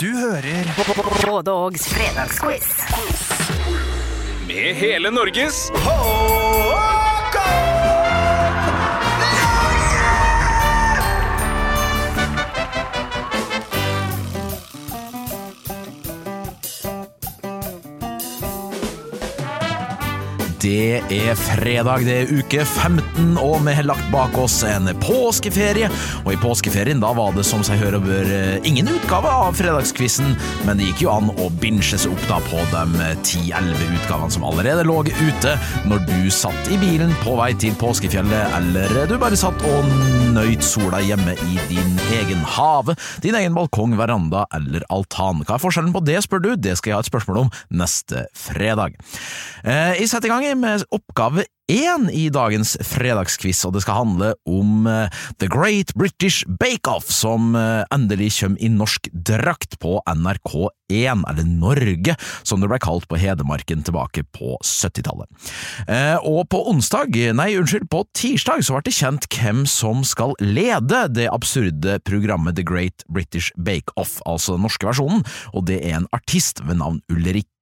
Du hører Både Ågs fredagsquiz. Med hele Norges Det er fredag, det er uke 15, og vi har lagt bak oss en påskeferie. Og i påskeferien da var det som seg hører bør eh, ingen utgave av fredagskvissen, men det gikk jo an å binge seg opp da på de 10-11 utgavene som allerede lå ute når du satt i bilen på vei til påskefjellet, eller du bare satt og nøyt sola hjemme i din egen hage, din egen balkong, veranda eller altan. Hva er forskjellen på det, spør du? Det skal jeg ha et spørsmål om neste fredag. Eh, i setter i med oppgave én i dagens fredagskviss, og det skal handle om eh, The Great British Bake Off, som eh, endelig kommer i norsk drakt på NRK1, eller Norge, som det ble kalt på Hedmarken tilbake på 70-tallet. Eh, Og på onsdag, nei unnskyld, på tirsdag så ble det kjent hvem som skal lede det absurde programmet The Great British Bake Off, altså den norske versjonen, og det er en artist ved navn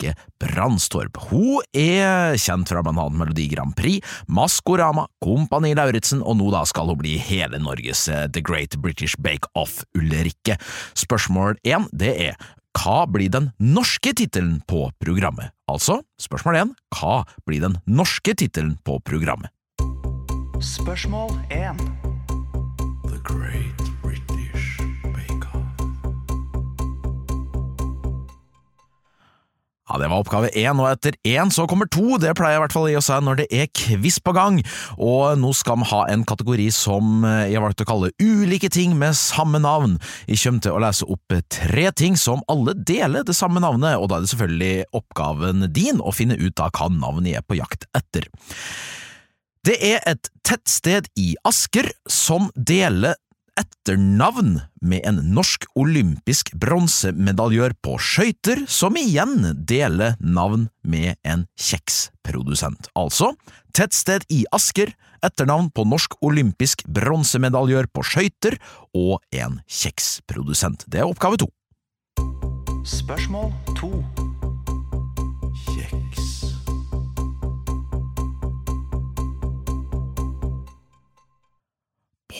Ulrikke Brandstorp. Hun er kjent fra blant annet Melodi Grand Prix, Maskorama, Kompani Lauritzen, og nå da skal hun bli hele Norges eh, The Great British Bake Off Ulrikke. Spørsmål én, det er hva blir den norske tittelen på programmet? Altså, spørsmål én, hva blir den norske tittelen på programmet? Spørsmål 1. The Great Ja, Det var oppgave én, og etter én så kommer to. Det pleier jeg i hvert fall å gi seg når det er quiz på gang. Og nå skal vi ha en kategori som jeg valgte å kalle ulike ting med samme navn. Jeg kommer til å lese opp tre ting som alle deler det samme navnet, og da er det selvfølgelig oppgaven din å finne ut av hva navnet jeg er på jakt etter. Det er et tettsted i Asker som deler etternavn med en norsk olympisk bronsemedaljør på skøyter, som igjen deler navn med en kjeksprodusent. Altså, tettsted i Asker, etternavn på norsk olympisk bronsemedaljør på skøyter og en kjeksprodusent. Det er oppgave to. Spørsmål 2.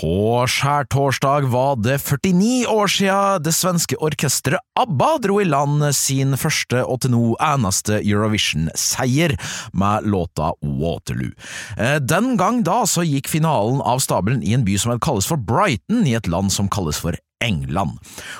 På skjærtorsdag var det 49 år siden det svenske orkesteret ABBA dro i land sin første og til nå eneste Eurovision-seier med låta Waterloo. Eh, Den gang da så gikk finalen av stabelen i en by som kalles for Brighton, i et land som kalles for England.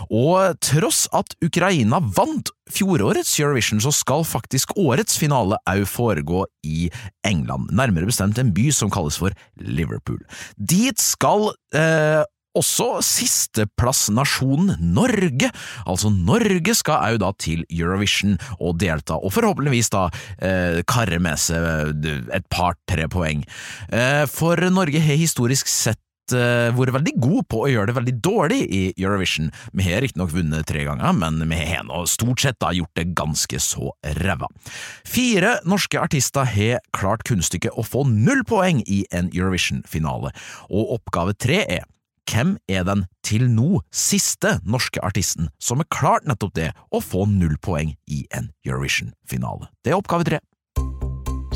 Og tross at Ukraina vant fjorårets Eurovision, så skal faktisk årets finale òg foregå i England, nærmere bestemt en by som kalles for Liverpool. Dit skal eh, også sisteplassnasjonen Norge, altså Norge skal òg da til Eurovision og delta, og forhåpentligvis da eh, karre med seg et par-tre poeng. Eh, for Norge har historisk sett eh, vært veldig god på å gjøre det veldig dårlig i Eurovision. Vi har riktignok vunnet tre ganger, men vi har nå stort sett da gjort det ganske så ræva. Fire norske artister har klart kunststykket å få null poeng i en Eurovision-finale, og oppgave tre er hvem er den til nå siste norske artisten som har klart nettopp det, å få null poeng i en Eurovision-finale? Det er oppgave tre.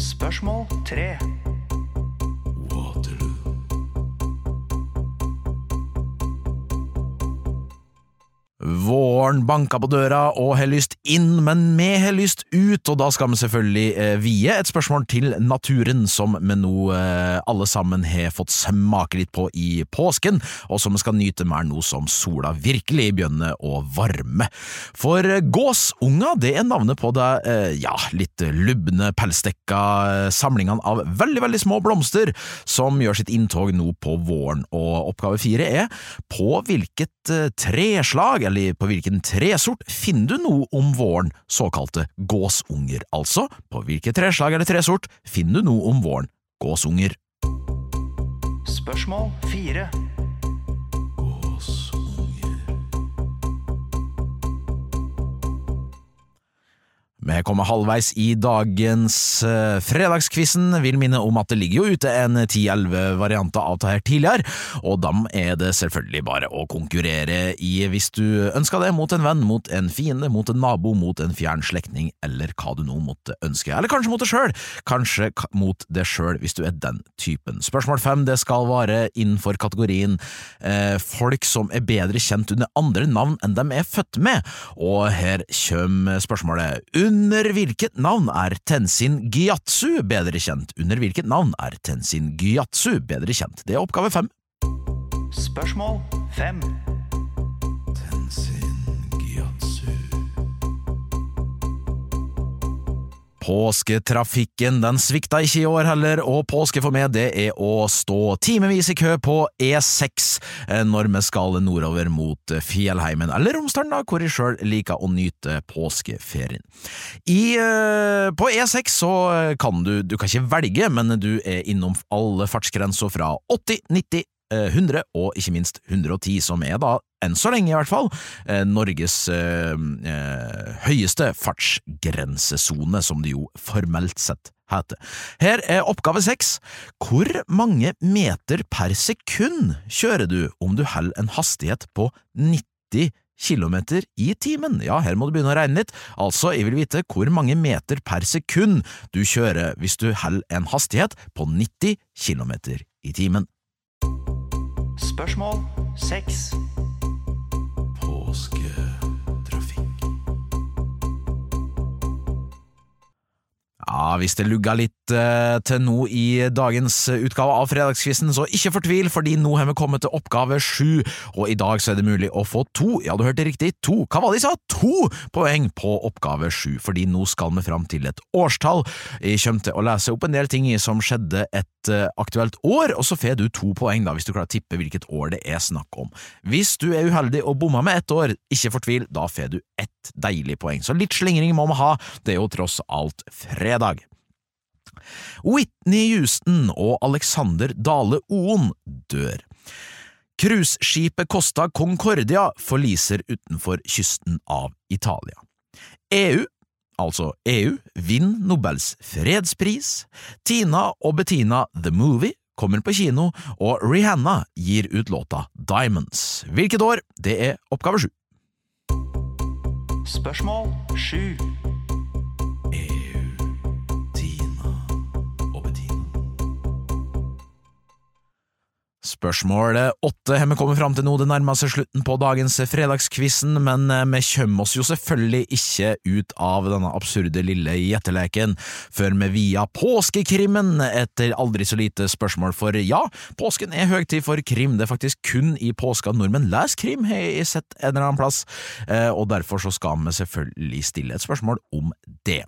Spørsmål 3. Våren banka på døra og har lyst inn, men vi har lyst ut, og da skal vi selvfølgelig eh, vie et spørsmål til naturen som vi nå eh, alle sammen har fått smake litt på i påsken, og som vi skal nyte mer nå som sola virkelig begynner å varme. For gåsunga, det er navnet på det, eh, ja, litt lubne, pelsdekka samlingene av veldig, veldig små blomster som gjør sitt inntog nå på våren, og oppgave fire er på hvilket treslag, eller på hvilken tresort, finner du noe om våren, såkalte gåsunger, altså, på hvilket treslag eller tresort finner du noe om våren, gåsunger. Spørsmål 4. Vi Vi halvveis i dagens uh, fredagskvissen. Vil minne om at det ligger jo ute en 10-11 varianter av det her tidligere, og dem er det selvfølgelig bare å konkurrere i hvis du ønsker det, mot en venn, mot en fiende, mot en nabo, mot en fjern slektning, eller hva du nå måtte ønske. Eller kanskje mot deg sjøl, kanskje mot deg sjøl hvis du er den typen. Spørsmål fem det skal være innenfor kategorien eh, folk som er bedre kjent under andre navn enn de er født med, og her kommer spørsmålet. Under hvilket navn er Tenzin Gyatsu bedre kjent? Under hvilket navn er Tenzin Gyatsu bedre kjent? Det er oppgave fem. Spørsmål fem. Påsketrafikken den svikta ikke i år heller, og påske for meg det er å stå timevis i kø på E6 eh, når vi skal nordover mot Fjellheimen, eller Romsdalen, da, hvor jeg sjøl liker å nyte påskeferien. I, eh, på E6 så kan du, du kan ikke velge, men du er innom alle fartsgrenser fra 80, 90, 100 og ikke minst 110, som er da, enn så lenge i hvert fall, Norges eh, høyeste fartsgrensesone, som det jo formelt sett heter. Her er oppgave seks. Hvor mange meter per sekund kjører du om du holder en hastighet på 90 kilometer i timen. Ja, her må du begynne å regne litt. Altså, jeg vil vite hvor mange meter per sekund du kjører hvis du holder en hastighet på 90 kilometer i timen. Spørsmål. 6 Ja, hvis det lugga litt eh, til nå i dagens utgave av Fredagskvisten, så ikke fortvil, fordi nå har vi kommet til oppgave sju, og i dag så er det mulig å få to, ja du hørte riktig, to, hva var det jeg sa, to poeng på oppgave sju, fordi nå skal vi fram til et årstall. Jeg kommer til å lese opp en del ting som skjedde et eh, aktuelt år, og så får du to poeng da, hvis du klarer å tippe hvilket år det er snakk om. Hvis du er uheldig og bomma med ett år, ikke fortvil, da får du ett deilig poeng. Så litt slingring må vi ha, det er jo tross alt fredag. Whitney Houston og Alexander Dale Oen dør. Cruiseskipet Costa Concordia forliser utenfor kysten av Italia. EU, altså EU, vinner Nobels fredspris. Tina og Bettina The Movie kommer på kino, og Rihanna gir ut låta Diamonds. Hvilket år? Det er oppgave sju. Spørsmål sju. Spørsmål åtte har vi kommet fram til nå, det nærmer seg slutten på dagens fredagskvissen, men eh, vi kommer oss jo selvfølgelig ikke ut av denne absurde lille gjetteleken før vi via påskekrimmen etter aldri så lite spørsmål, for ja, påsken er høytid for krim, det er faktisk kun i påska nordmenn leser krim, har jeg sett en eller annen plass, eh, og derfor så skal vi selvfølgelig stille et spørsmål om det.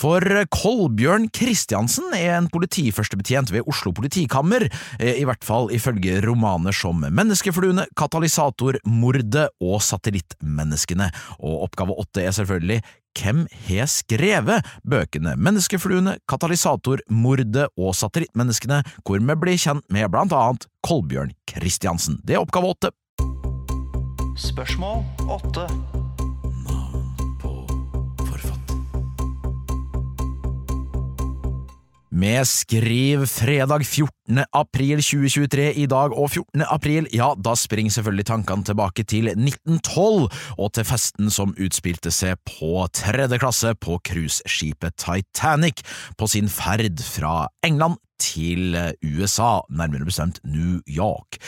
For Kolbjørn Kristiansen er en politiførstebetjent ved Oslo politikammer, eh, i hvert fall ifølge romaner som Menneskefluene, Katalysator, Mordet og Satellittmenneskene, og oppgave åtte er selvfølgelig hvem har skrevet bøkene Menneskefluene, Katalysator, Mordet og Satellittmenneskene, hvor vi blir kjent med blant annet Kolbjørn Kristiansen. Det er oppgave åtte. Spørsmål åtte. Vi skriver fredag 14. april 2023 i dag, og 14. april, ja, da springer selvfølgelig tankene tilbake til 1912 og til festen som utspilte seg på tredje klasse på cruiseskipet Titanic på sin ferd fra England til USA, nærmere bestemt New York.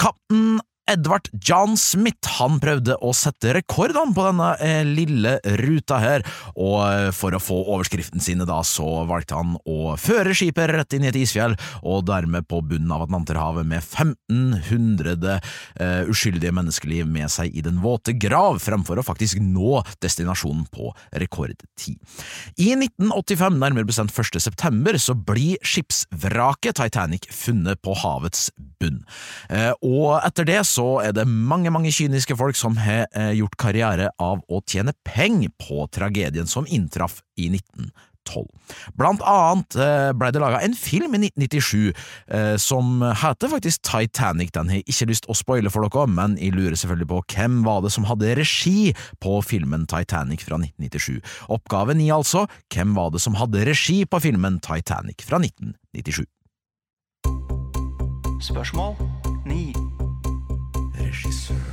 Kaptein Edvard John Smith han prøvde å sette rekordene på denne eh, lille ruta her, og eh, for å få overskriften sine da, så valgte han å føre skipet rett inn i et isfjell, og dermed på bunnen av Atlanterhavet med 1500 eh, uskyldige menneskeliv med seg i den våte grav, fremfor å faktisk nå destinasjonen på rekordtid. I 1985, nærmere bestemt 1. september, så blir skipsvraket Titanic funnet på havets bunn, eh, og etter det så er det mange, mange kyniske folk som har eh, gjort karriere av å tjene penger på tragedien som inntraff i 1912. 2012. Blant annet eh, ble det laga en film i 1997 eh, som heter faktisk Titanic. Den har jeg ikke lyst å spoile for dere, men jeg lurer selvfølgelig på hvem var det som hadde regi på filmen Titanic fra 1997. Oppgave ni, altså hvem var det som hadde regi på filmen Titanic fra 1997. Spørsmål 9. Regissør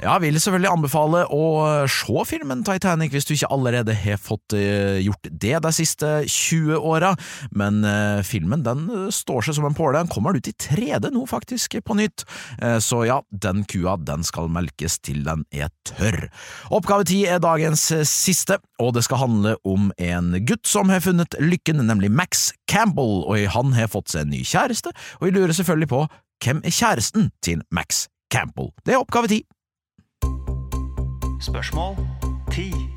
jeg vil selvfølgelig anbefale å se filmen Titanic hvis du ikke allerede har fått eh, gjort det de siste 20 åra, men eh, filmen den eh, står seg som en påle. Den kommer ut i 3D nå, faktisk, på nytt, så ja, den kua den skal melkes til den er tørr. Oppgave ti er dagens siste, og det skal handle om en gutt som har funnet lykken, nemlig Max Campbell, og han har fått seg en ny kjæreste, og vi lurer selvfølgelig på hvem er kjæresten til Max Campbell? Det er oppgave ti. Spørsmål 10.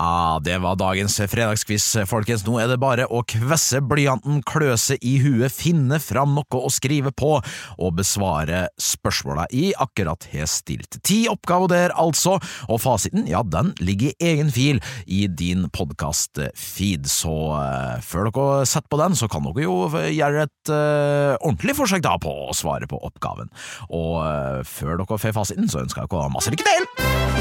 Ah, det var dagens fredagskviss, folkens. Nå er det bare å kvesse blyanten, kløse i huet, finne fram noe å skrive på, og besvare spørsmåla i akkurat har stilt. Ti oppgaver der, altså, og fasiten, ja, den ligger i egen fil i din podkast-feed, så uh, før dere setter på den, så kan dere jo gjøre et uh, ordentlig forsøk da på å svare på oppgaven. Og uh, før dere får fasiten, så ønsker jeg dere masse lykke til!